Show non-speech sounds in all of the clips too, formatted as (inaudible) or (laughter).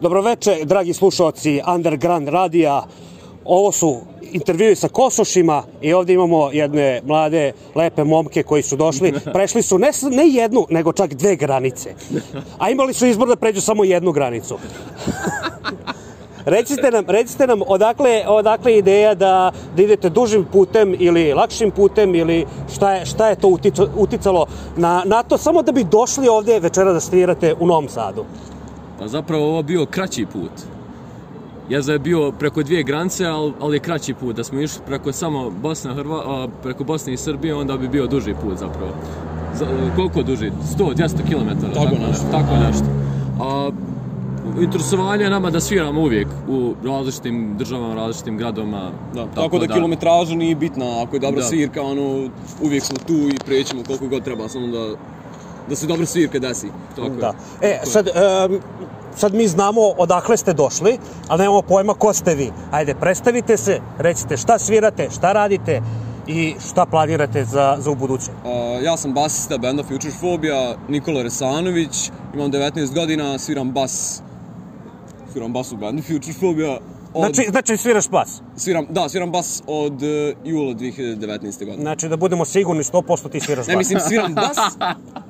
Dobroveče, dragi slušalci Underground radija. Ovo su intervjui sa Kosošima i ovdje imamo jedne mlade, lepe momke koji su došli. (laughs) Prešli su ne, ne jednu, nego čak dve granice. A imali su izbor da pređu samo jednu granicu. (laughs) recite nam, recite nam odakle, odakle ideja da, da idete dužim putem ili lakšim putem ili šta je, šta je to uticalo na, na to samo da bi došli ovdje večera da svirate u Novom Sadu? Pa zapravo ovo bio kraći put. Jezda je bio preko dvije granice, ali, ali je kraći put. Da smo išli preko samo Bosne, Hrva, a, preko Bosne i Srbije, onda bi bio duži put zapravo. Za, koliko duži? 100-200 km. Tako, tako nešto. Tako nešto. A, interesovanje je nama da sviramo uvijek u različitim državama, različitim gradovima. Da, tako, tako da, da kilometraža nije bitna, ako je dobra da. svirka, ono, uvijek smo tu i prećemo koliko god treba, samo da da se dobro svirka desi. Tako da. E, sad, um, sad mi znamo odakle ste došli, ali nemamo pojma ko ste vi. Ajde, predstavite se, recite šta svirate, šta radite i šta planirate za, za u buduće. Uh, ja sam basista benda Future Phobia, Nikola Resanović, imam 19 godina, sviram bas sviram bas u bendu Future Phobia, Od... Znači, znači sviraš bas? Sviram, da, sviram bas od uh, jula 2019. godine. Znači da budemo sigurni 100% ti sviraš bas. Ne, mislim, sviram bas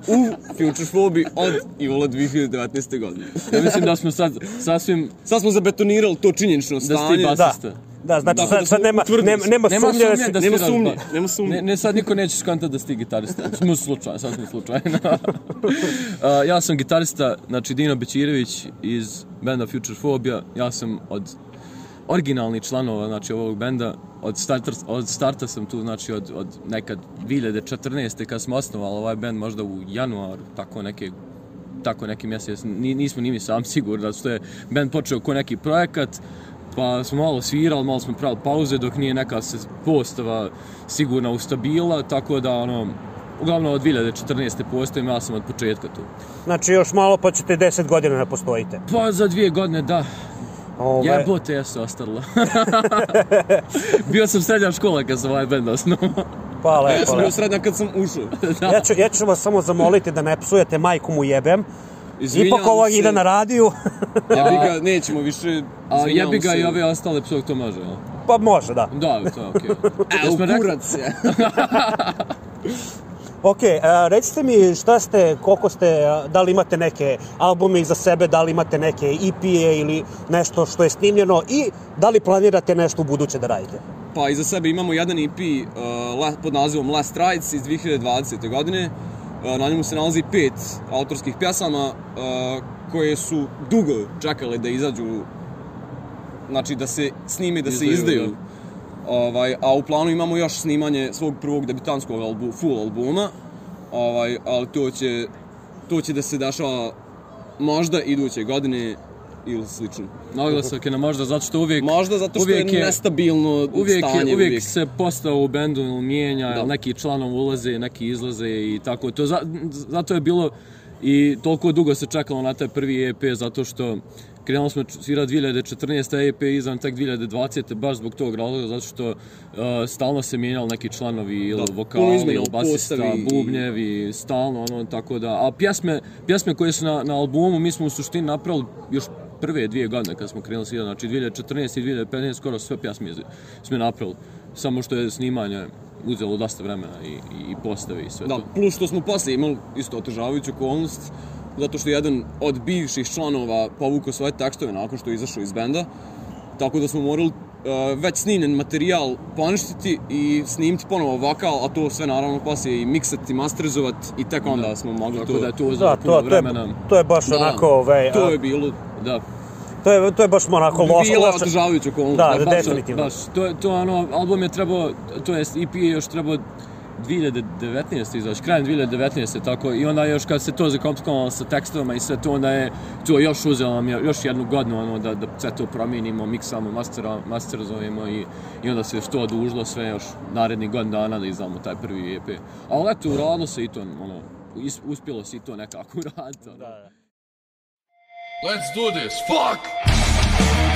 u Future Phobi od jula 2019. godine. Ja mislim da smo sad sasvim... Sad smo zabetonirali to činjenično stanje. Da si basista. Da. Da, znači sad, sad nema, nema, nema, nema sumnje, sumnje da nema sumnje, nema sumnje. Ne, ne, sad niko neće skontati da si ti gitarista. (laughs) Smo slučajno, sad smo slučajno. uh, ja sam gitarista, znači Dino Bećirević iz benda Future Phobia. Ja sam od originalni članova znači ovog benda od starta od starta sam tu znači od od nekad 2014. kad smo osnovali ovaj bend možda u januar tako neke tako neki mjesec nismo ni mi sam (laughs) sigurni da što je bend počeo kao neki projekat pa smo malo svirali, malo smo pravili pauze dok nije neka se postava sigurna ustabila, tako da ono, uglavnom od 2014. postojim, ja sam od početka tu. Znači još malo pa ćete 10 godina ne postojite? Pa za dvije godine, da. Ove... Jebote, ja se ostalo. (laughs) bio sam srednja škola kad sam ovaj band osnovao. Pa lepo. Ja sam bio srednja kad sam ušao. (laughs) ja, ću, ja ću vas samo zamoliti da ne psujete majku mu jebem. Ipak ovo se... ide na radiju. (laughs) jebi ga, nećemo više. A jebi ga se. i ove ostale psove, to može, ja? Pa može, da. Da, to je okej. Okay. Evo, kurac je. Ok, a, recite mi šta ste, koliko ste, da li imate neke albume iza sebe, da li imate neke EP-e ili nešto što je snimljeno i da li planirate nešto u buduće da radite? Pa iza sebe imamo jedan EP uh, pod nazivom Last Rides iz 2020. godine. Uh, na njemu se nalazi pet autorskih pjesama uh, koje su dugo čekale da izađu znači da se snime, da izdaju, se izdaju. Ovaj, a u planu imamo još snimanje svog prvog debitanskog albu, full albuma. Ovaj, ali to će, to će da se dešava možda iduće godine ili slično. Naglasak je na možda zato što uvijek... Možda zato što je, je nestabilno uvijek stanje. Je, uvijek, uvijek se postao u bendu ili mijenja, da. neki članom ulaze, neki izlaze i tako. To, za, zato je bilo i toliko dugo se čekalo na taj prvi EP zato što krenuli smo svira 2014. EP izvan tek 2020. baš zbog tog razloga, zato što uh, stalno se mijenjali neki članovi ili vokali, ili basista, bubnjevi, stalno, ono, tako da. A pjesme, pjesme koje su na, na albumu, mi smo u suštini napravili još prve dvije godine kad smo krenuli svira, znači 2014. i 2015. skoro sve pjesme smo napravili. Samo što je snimanje uzelo dosta vremena i, i, i postave i sve da, to. Plus što smo poslije imali isto otežavajuću okolnost, zato što je jedan od bivših članova povukao svoje tekstove nakon što je izašao iz benda. Tako da smo morali uh, već snimljen materijal poništiti i snimiti ponovo vokal, a to sve naravno poslije i miksati, masterizovati i tek onda da. smo mogli tako to... da je to uzelo puno to, vremena. To je, to je baš da. onako... Ovaj, to je bilo... Da. To je, to je baš onako loše. Bila otežavajuća okolnost. Da, da, definitivno. Baš, to, je, to ono, album je trebao, to jest EP je još trebao 2019. izaći, krajem 2019. tako i onda još kad se to zakomplikovalo sa tekstovima i sve to, onda je to još uzelo nam još jednu godinu ono, da, da sve to promijenimo, miksamo, mastera, masterizujemo i, i onda se što odužilo sve još naredni godin dana da izdamo taj prvi EP. Ali eto, uradilo se i to, ono, uspjelo se i to nekako (laughs) uraditi. Ono. Da, da. Let's do this, fuck!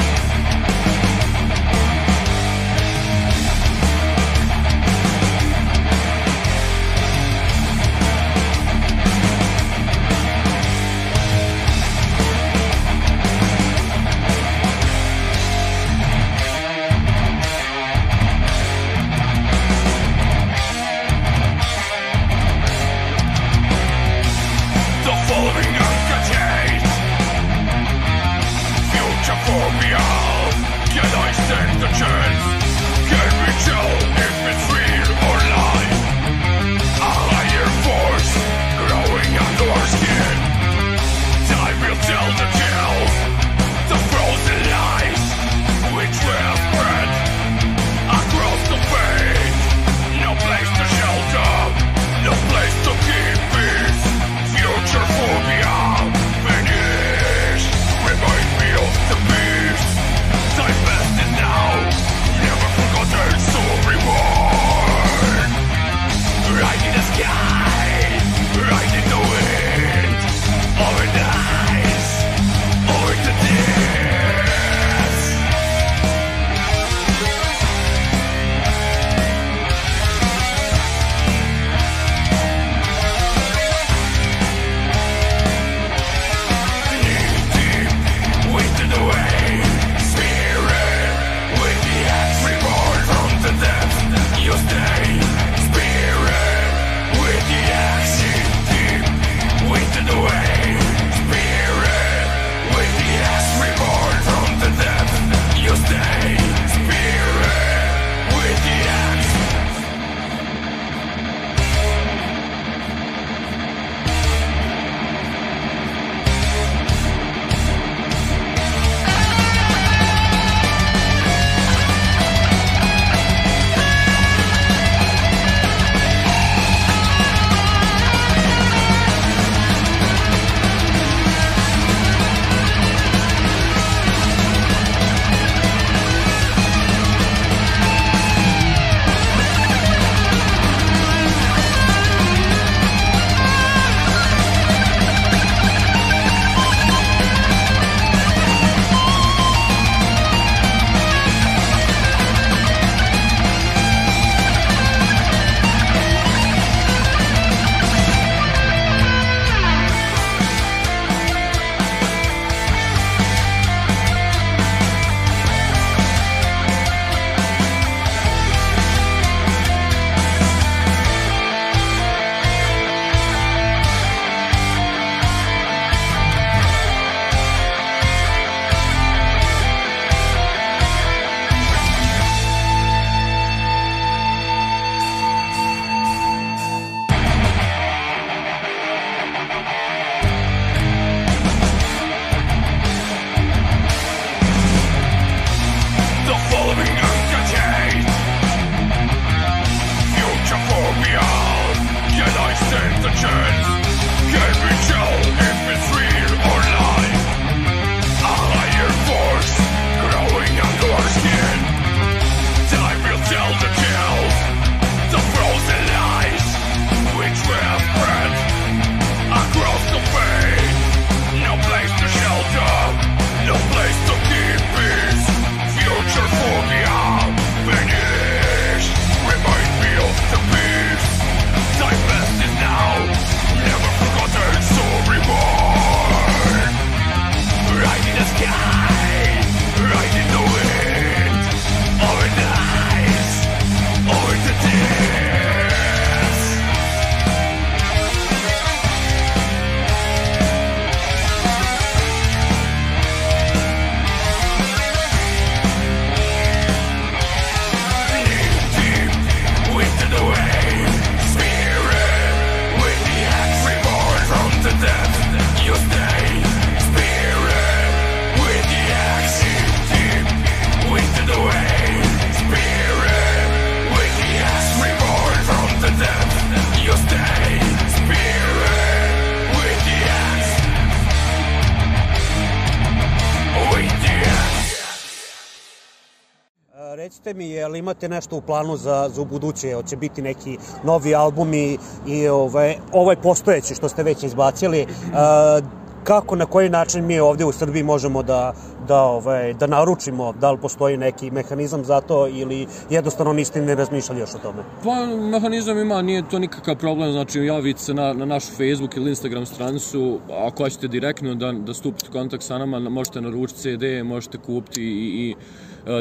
Recite mi, je li imate nešto u planu za, za buduće? Hoće biti neki novi albumi i ovaj, ovaj postojeći što ste već izbacili? Uh, kako, na koji način mi ovdje u Srbiji možemo da, da, ovaj, da naručimo, da li postoji neki mehanizam za to ili jednostavno niste ne razmišljali još o tome? Pa, mehanizam ima, nije to nikakav problem, znači javite se na, na našu Facebook ili Instagram stranicu, ako hoćete direktno da, da stupite u kontakt sa nama, možete naručiti CD, možete kupiti i, i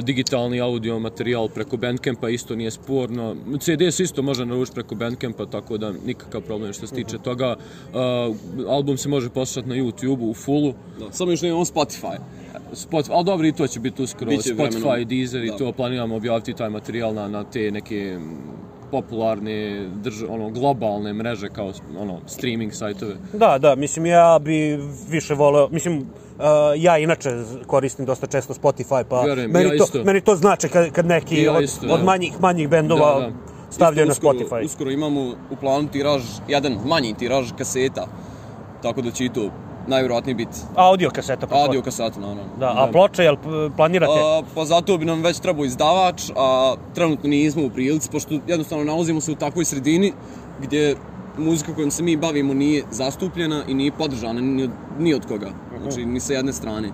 digitalni audio materijal preko Bandcampa isto nije sporno. CD se isto može naručiti preko Bandcampa, tako da nikakav problem što se tiče toga. Uh, album se može poslušati na YouTube-u u fullu. Da, samo još nemamo Spotify. Spotify, ali dobro i to će biti uskoro, Biće Spotify, vremenom. Deezer i Da. to planiramo objaviti taj materijal na, na te neke popularne, drž, ono, globalne mreže kao ono, streaming sajtove. Da, da, mislim ja bi više voleo, mislim uh, ja inače koristim dosta često Spotify, pa Vjerujem, meni, ja to, isto. meni to znači kad, kad neki ja od, isto, od manjih, manjih bendova Da, da. stavljaju na Spotify. Uskoro imamo u planu tiraž, jedan manji tiraž kaseta. Tako da će i to najvjerojatnije biti Audio kaseta. po audio kaseta, naravno. Da, a ploče, jel planirate? A, pa zato bi nam već trebao izdavač, a trenutno nismo u prilici, pošto jednostavno nalazimo se u takvoj sredini gdje muzika kojom se mi bavimo nije zastupljena i nije podržana ni od, ni od koga, znači ni sa jedne strane.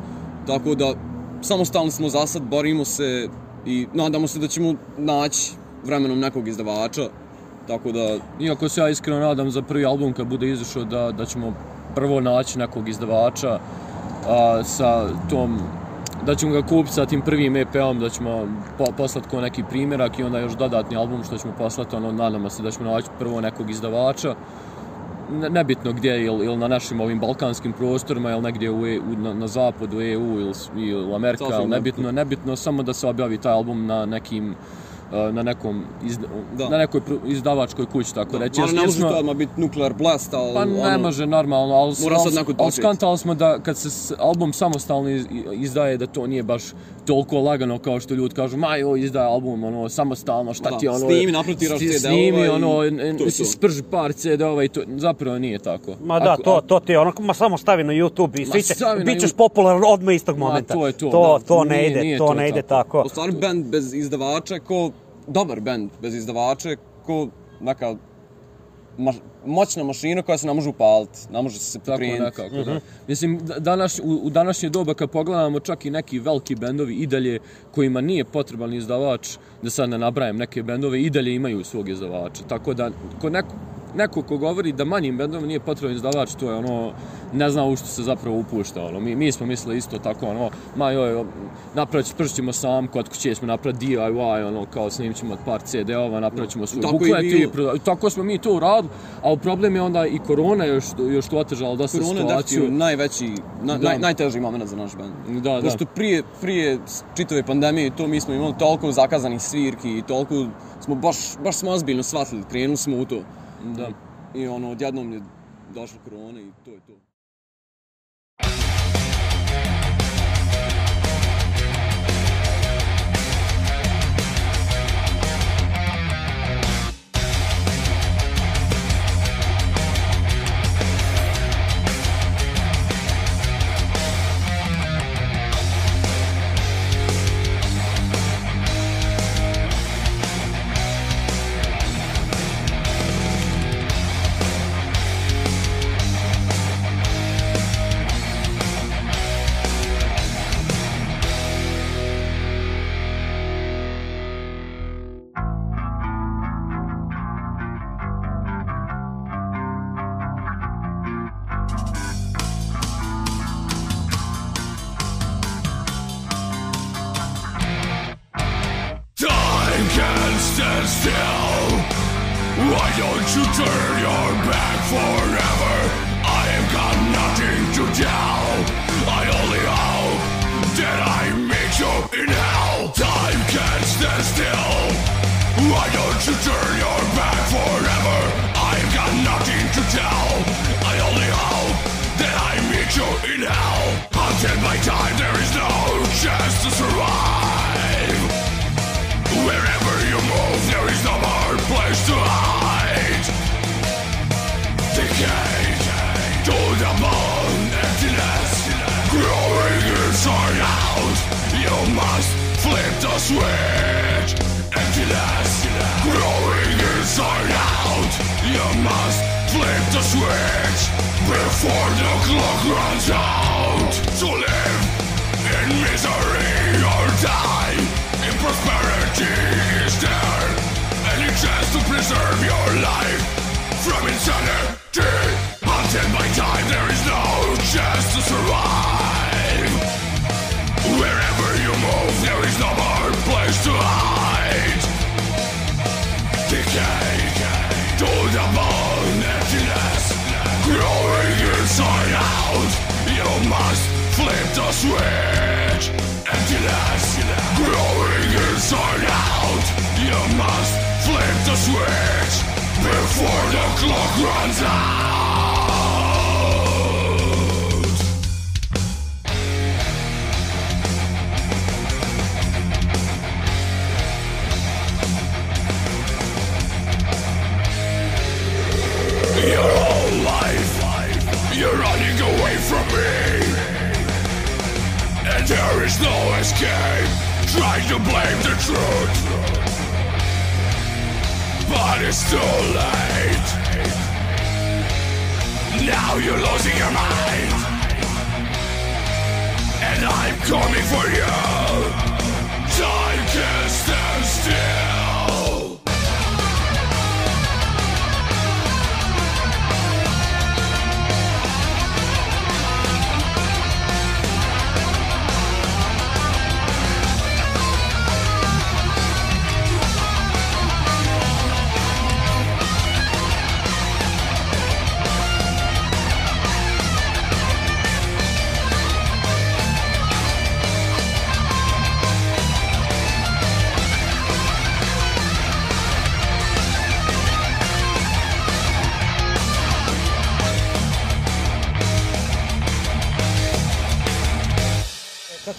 Tako da samostalno smo za sad, borimo se i nadamo se da ćemo naći vremenom nekog izdavača, tako da Iako se ja iskreno nadam za prvi album kad bude izašao da, da ćemo prvo naći nekog izdavača a, sa tom da ćemo ga kupiti sa tim prvim EP-om, da ćemo po, poslati ko neki primjerak i onda još dodatni album što ćemo poslati, ono, nadamo se da ćemo naći prvo nekog izdavača. Ne, nebitno gdje, ili, ili na našim ovim balkanskim prostorima, ili negdje u, E- u, na, na zapadu EU ili, ili Amerika, Sasvim ali nebitno, nebitno samo da se objavi taj album na nekim uh, na nekom izda, Da. na nekoj izdavačkoj kući tako reći. Ne Jer može smo- to odmah biti Nuclear Blast, ali... Pa ne ono, može normalno, Mora sad ali početi. skantali smo da kad se album samostalno iz- izdaje da to nije baš toliko lagano kao što ljudi kažu ma joj izdaje album ono samostalno šta Da, ti ono snimi, napravi tiraž sti- CD-ova snimi i ono si sprži par CD-ova i to zapravo nije tako. Ma da, Ako- to, to ti je ono, ma samo stavi na YouTube i svi će, stavi na bit ćeš YouTube. popularan odmah istog momenta. to je to, to, da. to ne Nije- ide, nije to to ne ide tako. tako. U stvari, band bez izdavača ko... Dobar band bez izdavača je ko neka ma, moćna mašina koja se ne može upaliti, ne može se Tako pokrenuti. nekako, da. Mislim, da- danas, u, u današnje doba kad pogledamo čak i neki veliki bendovi i dalje kojima nije potreban izdavač, da sad ne nabrajem neke bendove, i dalje imaju svog izdavača. Tako da, ko neko, neko ko govori da manjim bendovima nije potreban izdavač, to je ono, ne zna u što se zapravo upušta. Ono. Mi, mi smo mislili isto tako, ono, ma joj, napravit spršit ćemo sam, kod kuće smo napraviti DIY, ono, kao snimit ćemo par CD-ova, napravit ćemo svoj Tako buklet i, proda- tako smo mi to uradili, ali problem je onda i korona još, još to otežala dosta Korona je situaciju. definitivno najveći, na, Da. naj, najteži moment za naš band. Da, da. Pošto prije, prije čitave pandemije to mi smo imali toliko zakazanih svirki i toliko smo baš, baš smo ozbiljno shvatili, krenuli smo u to. Da. I ono, odjednom je došla korona i to je to. Must flip the switch. Emptiness growing inside out. You must flip the switch before the clock runs out. To live in misery or die in prosperity is there any chance to preserve your life from insanity haunted by time there is no chance to survive wherever there is no more place to hide decay to the emptiness growing inside out You must flip the switch. Emptiness growing inside out. You must flip the switch before the clock runs out.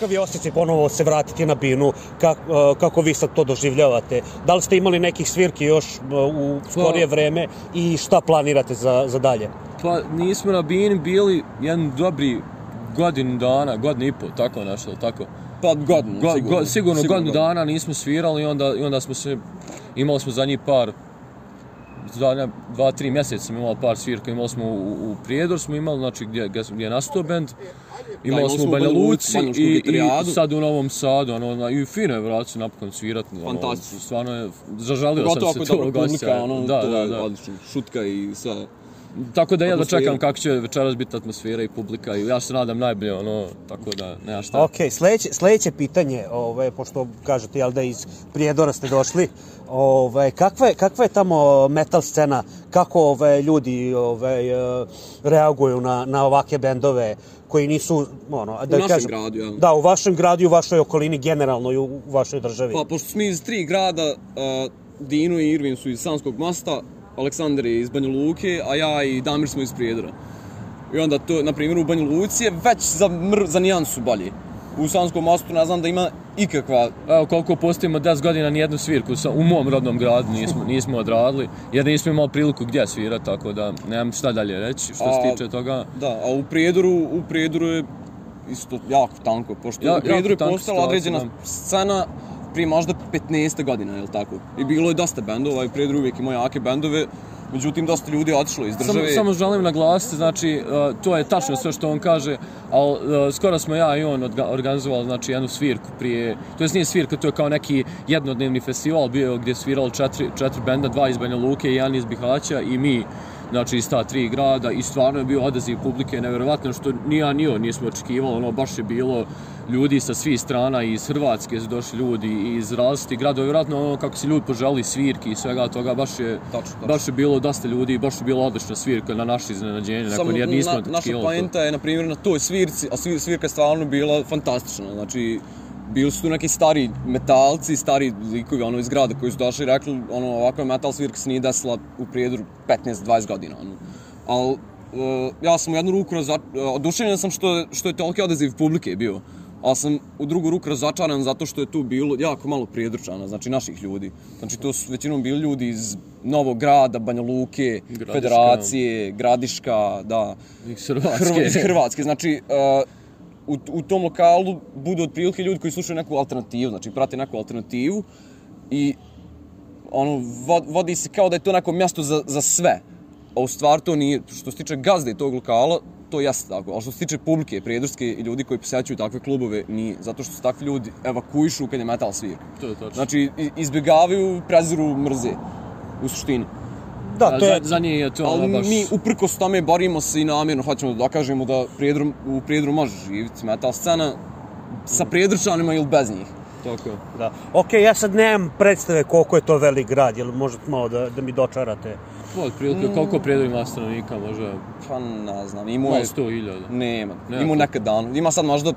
Kakav je osjećaj ponovo se vratiti na binu? Kak, e, kako vi sad to doživljavate? Da li ste imali nekih svirki još e, u skorije vreme i šta planirate za, za dalje? Pa nismo na bini bili jedan dobri godinu dana, godinu i pol, tako nešto, tako. Pa godinu, Go, sigurno. go, sigurno, godinu godinu. dana nismo svirali i onda, i onda smo se, imali smo za njih par, zadnja dva, tri mjeseca smo imali par svirka, imali smo u, u Prijedor, smo imali, znači gdje, gdje, gdje je nastao band, imali imali smo u Banja Luci, i, i sad u Novom Sadu, ono, na, i fino je vrat se napokon svirati. Ono, Fantastično. stvarno je, zažalio Pogotovo sam ako se je tog dobra gošća. publika, ono, da, to da, je da. odlično. Šutka i sve. Tako da ja da Atmosfera. čekam kako će večeras biti atmosfera i publika i ja se nadam najbolje, ono, tako da nema šta. Ok, sledeće, sledeće pitanje, ove, pošto kažete jel da iz Prijedora ste došli, ove, kakva, je, kakva je tamo metal scena, kako ove, ljudi ove, e, reaguju na, na ovake bendove koji nisu, ono, da našem kažem, gradu, ja. Da, u vašem gradu i u vašoj okolini, generalno i u, u vašoj državi. Pa, pošto smo iz tri grada, uh, Dino i Irvin su iz Sanskog mosta, Aleksandar je iz Banja Luke, a ja i Damir smo iz Prijedora. I onda to, na primjer, u Banja Luci je već za, mr, za nijansu bolje. U Sanskom mostu ne znam da ima ikakva Evo koliko postojimo 10 godina nijednu svirku sa, u mom rodnom gradu nismo, nismo odradili, jer nismo imali priliku gdje svirati, tako da nemam šta dalje reći što se A, tiče toga. Da, a u Prijedoru, u Prijedoru je isto jako tanko, pošto Ja- u Prijedoru je postala određena scena prije možda 15 godina, je li tako? I bilo je dosta bendova i Prijedor uvijek ima jake bendove, međutim dosta ljudi je otišlo iz Samo, države. samo želim naglasiti, znači, uh, to je tačno sve što on kaže, ali uh, skoro smo ja i on organizovali, znači, jednu svirku prije, to jest nije svirka, to je kao neki jednodnevni festival bio gdje je sviralo četiri, četiri benda, dva iz Banja Luke i jedan iz Bihaća i mi, znači, iz ta tri grada i stvarno je bio odaziv publike nevjerovatno, što ni ja ni on nismo očekivali, ono, baš je bilo ljudi sa svih strana, i iz Hrvatske su došli ljudi, iz različitih gradova, vjerojatno ono kako se ljudi poželi svirki i svega toga, baš je, Tačno, tačno. baš je bilo dosta ljudi i baš je bila odlična svirka na naše iznenađenje, nakon jer nismo na, naša poenta je, na primjer, na toj svirci, a svir, svirka je stvarno bila fantastična, znači, bili su tu neki stari metalci, stari likovi ono iz grada koji su došli i rekli, ono, ovakva metal svirka se nije desila u prijedoru 15-20 godina, ono. Al, uh, ja sam u jednu ruku raza, uh, oduševljen sam što, što je toliki odaziv publike bio. Ali sam u drugu ruku razočaran zato što je tu bilo jako malo prijedručana, znači naših ljudi. Znači to su većinom bili ljudi iz Novog grada, Banja Luke, Gradiška. Federacije, Gradiška, da. Iz Hrvatske. Iz Hrvatske, znači uh, u, u tom lokalu budu otprilike ljudi koji slušaju neku alternativu, znači prate neku alternativu i ono, vo- vodi se kao da je to neko mjesto za, za sve. A u stvari to nije, što se tiče gazde tog lokala, to jeste tako. Ali što se tiče publike, prijedorske i ljudi koji posjećuju takve klubove, nije. Zato što se takvi ljudi evakuišu kad je metal svir. To je tačno. Znači, izbjegavaju, preziru, mrze. U suštini. Da, to je, za, za njih je to ono Ali baš... mi uprkos tome borimo se i namjerno hoćemo da dokažemo da prijedru, u Prijedru može živjeti metal scena sa Prijedrčanima ili bez njih. Tako je. Da. Ok, ja sad nemam predstave koliko je to velik grad, jel možete malo da, da mi dočarate? Pa, otprilike, koliko prijedov ima stanovnika, možda Pa ne znam, imao je... 100.000. Nema, Nema ima koliko. nekad dan. Ima sad možda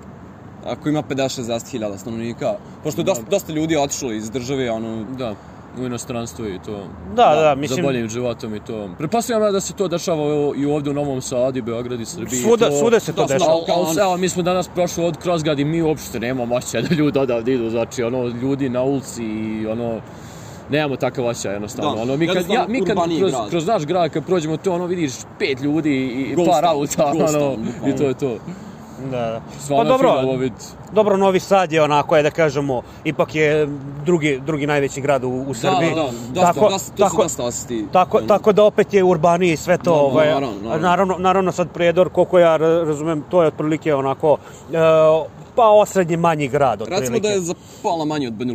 ako ima 50-60 hiljada stanovnika, pošto je dosta, dosta ljudi otišlo iz države, ono, Da, u inostranstvo i to. Da, da, Za mislim, boljim životom i to. Pretpostavljam ja da se to dešava i ovdje u Novom Sadu, i Beogradu i Srbiji. Svuda- to, svuda se to da, dešava. Kao, kao, evo, mi smo danas prošli od Krozgrad i mi uopšte nemamo osjećaj da ljudi odavde idu, znači, ono, ljudi na ulici i, ono, nemamo takav osjećaj jednostavno. Da, ono, mi kad, ja, mi kad kroz, grad. kroz naš grad, kad prođemo to, ono, vidiš pet ljudi i Ghost par auta, ono, i to je to. Da, da. Pa dobro, dobro, Novi Sad je onako, je da kažemo, ipak je drugi, drugi najveći grad u, u Srbiji. Da, da, da, dosta, tako, dosta, to su tako, dosta osjeti. Tako, tako da opet je urbaniji sve to, Da, ovaj, naravno, naravno. naravno, naravno sad Prijedor, koliko ja ra- razumem, to je otprilike onako, e, pa osrednji manji grad, otprilike. Recimo da je za pola manje od Banja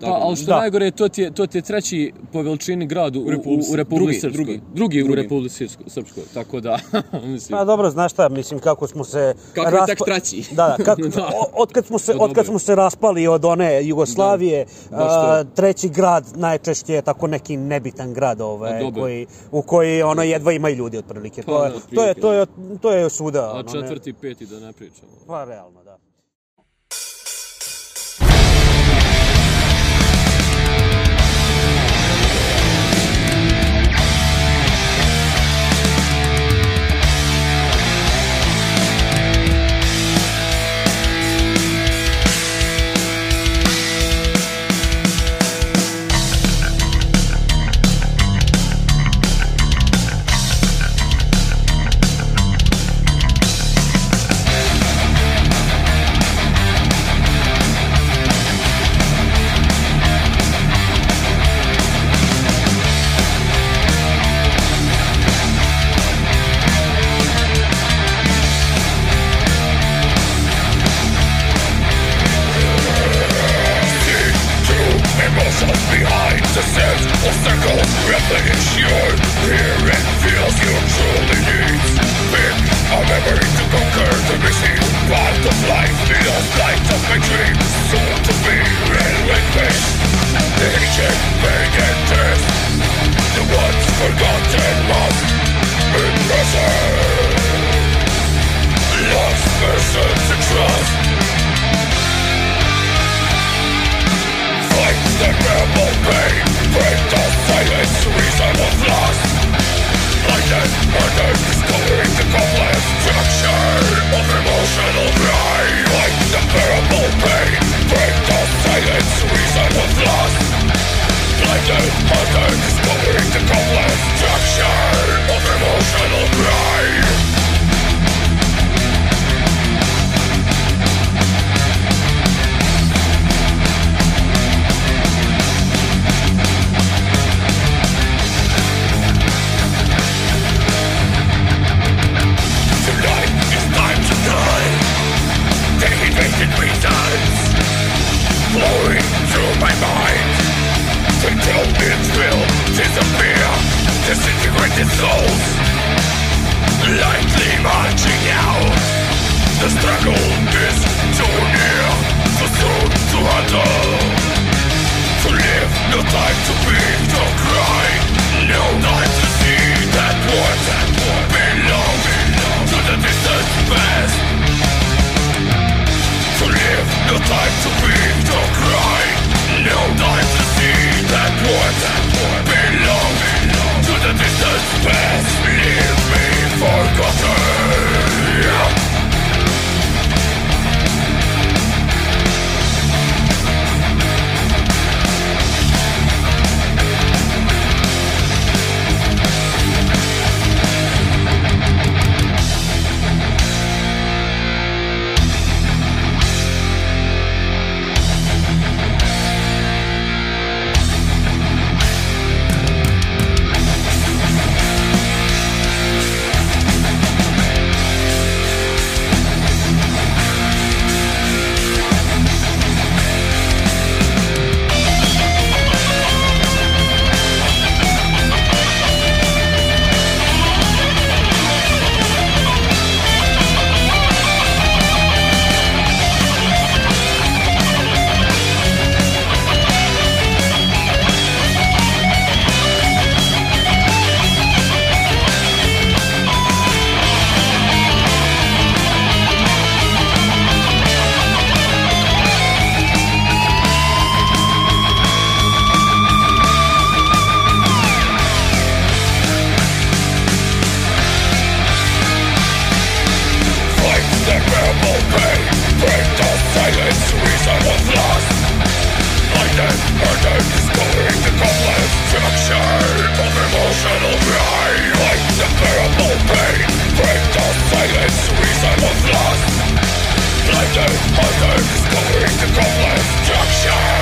Pa, ali što Da. najgore, to ti, je, to ti je treći po veličini grad u, u, Republici- u Republici drugi, Srpskoj. drugi. drugi u Drugi. Republici Srpskoj- Srpskoj, tako da, (laughs) mislim. Pa dobro, znaš šta, mislim kako smo se... Kako je tek treći. (laughs) Da, da, kako, (laughs) Da. od, kad smo se, od kad smo se raspali od one Jugoslavije, Da, a, treći grad najčešće je tako neki nebitan grad ovaj, A, dobro. koji, u koji ono jedva ima i ljudi otprilike. Pa, To je, to je, to je, to je svuda. A ono, ne- četvrti, peti, da ne pričamo. Pa realno, Lost and trust Fight the pain Break the silence Reason of loss. Blinded Murder Discovering the complex of emotional pain Fight the pain Break the silence Reason of loss Blinded the complex Flowing through my mind Until it will Disintegrated souls. Lightly marching out. The struggle is too near Too soon to handle To live, no time to be, to cry. No time to see that what that what belong To the distant past. To live, no time to Blinded, burdened, discovering the complex Structure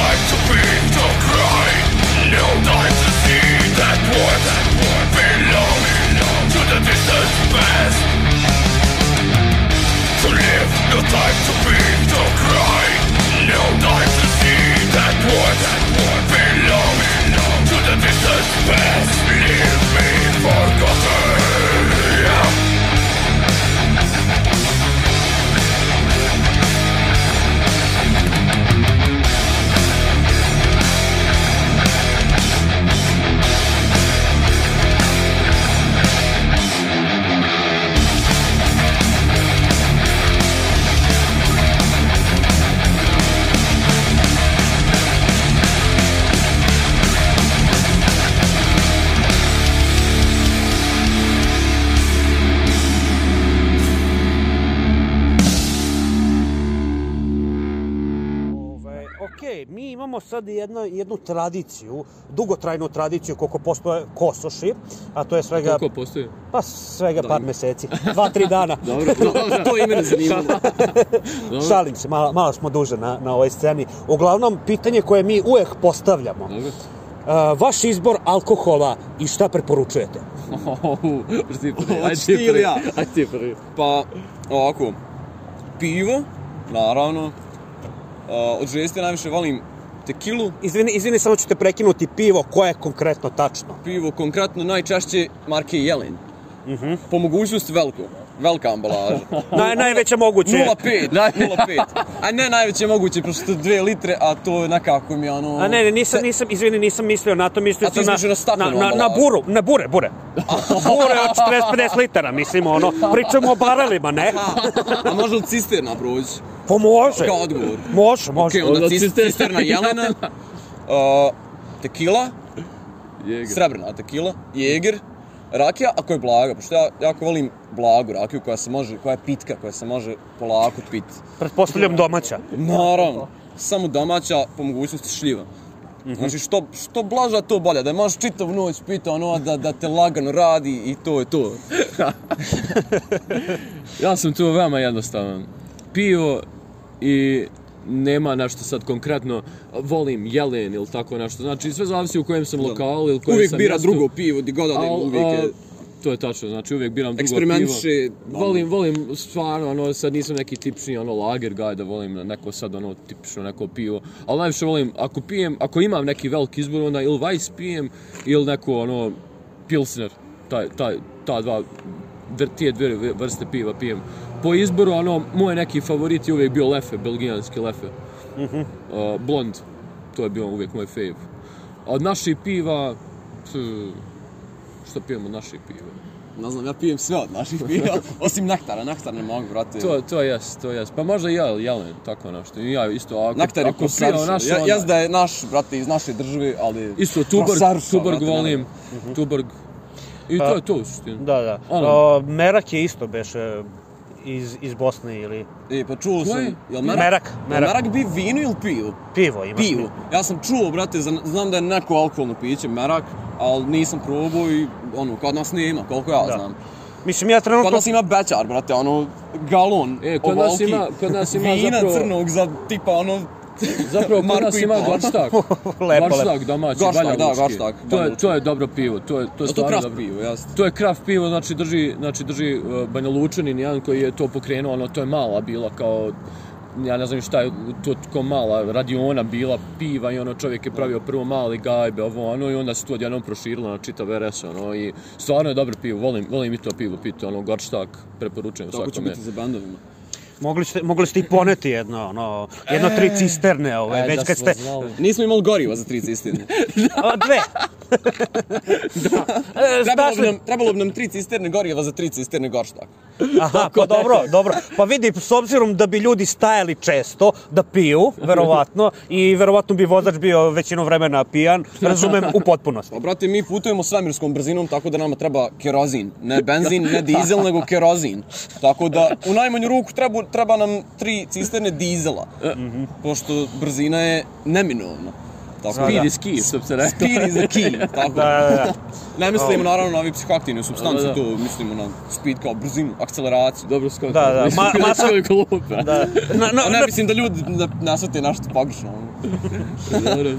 time to be, don't cry. No time to cry. No time sad jedno, jednu tradiciju, dugotrajnu tradiciju koliko postoje kosoši, a to je svega, Koliko postoji? pa svega par meseci, dva, tri dana. (laughs) Dobro, To i mene zanima. dobro. Šalim se, malo, malo smo duže na, na ovoj sceni. Uglavnom, pitanje koje mi uvek postavljamo. Dobro. Uh, vaš izbor alkohola i šta preporučujete? Ohu, ti ajde prvi. ja? Ajde ti prvi. Pa, ovako, pivo, naravno. Uh, od žeste najviše volim tekilu, Izvini, izvini, samo ću te prekinuti pivo, koje je konkretno tačno? pivo konkretno najčešće marke Jelen. Po mogućnosti veliko, velika ambalaža. (laughs) Naj, najveće moguće. 0,5, 0,5. (laughs) A ne najveće moguće, pošto 2 litre, a to je nekako mi ono... A ne, ne, nisam, nisam, izvini, nisam mislio na to, mislio A sam na, misliš na na, na, na buru, na bure, bure. bure od 40-50 litara, mislim, ono, pričamo o barelima, ne? A može li cisterna proći? Pa može. Kao odgovor. Može, može. Ok, onda Onda cis- cisterna Jelena, (laughs) uh, tekila, Jeger. srebrna tekila, jeger, rakija, ako je blaga, pošto ja jako volim blagu rakiju koja se može, koja je pitka, koja se može polako piti. Pretpostavljam domaća. Naravno, samo domaća, po mogućnosti šljiva. Znači, što, što blaža, to bolje. Da možeš čitavu noć piti ono, da, da te lagano radi i to je to. (laughs) Ja sam tu veoma jednostavan. Pivo i nema nešto sad konkretno, volim jelen ili tako nešto. Znači, sve zavisi u kojem sam lokalu ili kojem Uvijek sam bira mjestu. drugo pivo, di god odem, Al, uvijek je... To je tačno, znači uvijek biram drugo pivo. ono. Volim, volim stvarno, ono, sad nisam neki tipični, ono, lager guy da volim neko sad, ono, tipično neko pivo. Ali najviše volim, ako pijem, ako imam neki veliki izbor, onda ili Weiss pijem, ili neko, ono, Pilsner, taj, taj, ta dva, tije dvije vrste piva pijem. Po izboru, ono, moj neki favorit je uvijek bio Lefe, belgijanski Lefe. uh, blond, to je bio uvijek moj fave. Od naših piva, pff, što pijemo od naših piva? Ne znam, ja pijem sve od naših piva, (laughs) osim nektara, nektar ne mogu, brate. To, to jest, to jest. Pa možda i ja, jelen, tako nešto. I ja isto, ako, Nektar je ako pijem prosaršao. naše, Ja, onda- jas da je naš, brate, iz naše države, ali... Isto, Tuborg, prosaršao, Tuborg brate, volim, ne. Tuborg. I to je to u suštini. Da, da. Ono. O, merak je isto beše iz, iz Bosne ili E, pa čuo sam... Jel Merak, merak? merak. Jel merak bi vino ili pivo? pivo ima. Pivo. Ja sam čuo, brate, zna- znam da je neko alkoholno piće, merak, ali nisam probao i, ono, kod nas nema, koliko ja Da. znam. Mislim, ja Kod trenutno... nas ima bećar, brate, ono, galon E, kod nas ovoliki ima- kod nas ima vina zapravo- crnog za, tipa, ono, Zapravo, kod nas ima gorštak. (laughs) lepo. Gorštak domaći, Gorštak, da, gorštak, To je, to je dobro pivo, to je, to je to stvarno kraft dobro. pivo, jasno. To je kraft pivo, znači drži, znači drži uh, Banja Lučanin, jedan koji je to pokrenuo, ono, to je mala bila kao ja ne znam šta je to ko mala radiona bila piva i ono čovjek je pravio prvo mali gajbe ovo ono i onda se to odjednom proširilo na čitav RS ono i stvarno je dobro pivo volim, volim i to pivo piti ono Gorštak preporučujem Tako će svakome biti za bendovima. Mogli ste, mogli ste i poneti jedno, ono, jedno tri cisterne, ove, E, već da kad ste... znali. Nismo imali goriva za tri cisterne. (laughs) A, dve. (laughs) E, trebalo, bi nam, trebalo bi nam tri cisterne goriva za tri cisterne gorštak. Aha, pa dobro, dobro. Pa vidi, s obzirom da bi ljudi stajali često da piju, verovatno, i verovatno bi vozač bio većinu vremena pijan, razumem u potpunosti. Pa, brate, mi putujemo svemirskom brzinom, tako da nama treba kerozin. Ne benzin, ne dizel, nego kerozin. Tako da, u najmanju ruku treba, treba nam tri cisterne dizela. Pošto brzina je neminovna. Tako Da, Speed da. is key, što bi se rekao. Speed is the key. (laughs) Tako Da, da, da. Ne mislimo naravno na ove psihoaktivne substance, Da, da. to mislimo na speed kao brzinu, akceleraciju. Dobro skoro. Da, da, ma- masa- Koliko lupa. Da. Na, na, A ne na, mislim da ljudi ne, ne shvate našto pogrešno. ono. Dobro.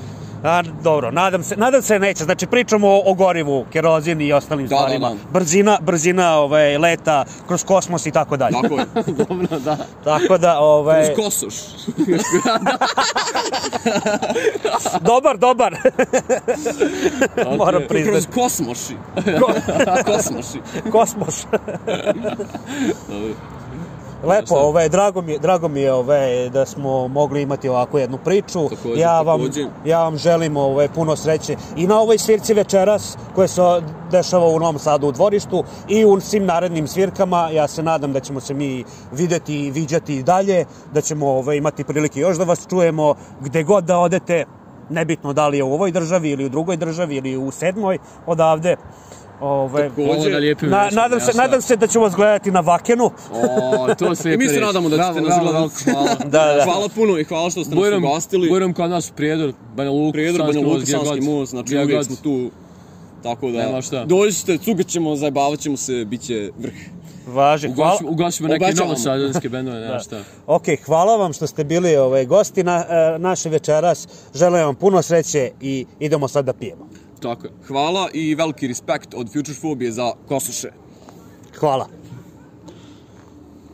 A, dobro, nadam se, nadam se neće. Znači, pričamo o, o gorivu, kerozini i ostalim Da, da, stvarima. da. Brzina, brzina ovaj, leta kroz kosmos i tako dalje. Tako je. (laughs) Dobro, da. Tako da, ovaj, Uz kosoš. (laughs) dobar, dobar. (laughs) Moram priznati. Kroz kosmoši. kosmoši. Kosmos. Lepo, ovaj, drago mi drago mi je ovaj, da smo mogli imati ovakvu jednu priču. Također, ja, vam, također. ja vam želim ovaj, puno sreće i na ovoj svirci večeras koja se dešava u Novom Sadu u dvorištu i u svim narednim svirkama. Ja se nadam da ćemo se mi videti i viđati i dalje, da ćemo ovaj, imati prilike još da vas čujemo gde god da odete, nebitno da li je u ovoj državi ili u drugoj državi ili u sedmoj odavde. Ove, da lijepim na, rečima, nadam, se, nadam se da ću vas gledati na Vakenu. O, to se (laughs) I mi se nadamo da ćete nas gledati. Hvala. (laughs) Da, da. Hvala puno i hvala što ste nas Bujrom, ugostili. Bujrom kod nas Prijedor, Banja Luka, Prijedor, Banja Luka. Sanski most, znači uvijek smo tu. Tako da, Nema šta. dođite, cugat ćemo, zajebavat ćemo se, bit će vrh. Važi, hvala. Ugasimo neke Obećavamo. novosadanske (laughs) bendove, nema šta. Ok, hvala vam što ste bili ovaj, gosti na, e, naše večeras. Želim vam puno sreće i idemo sad da pijemo. Tako je. Hvala i veliki respekt od Future Phobije za kosuše. Hvala.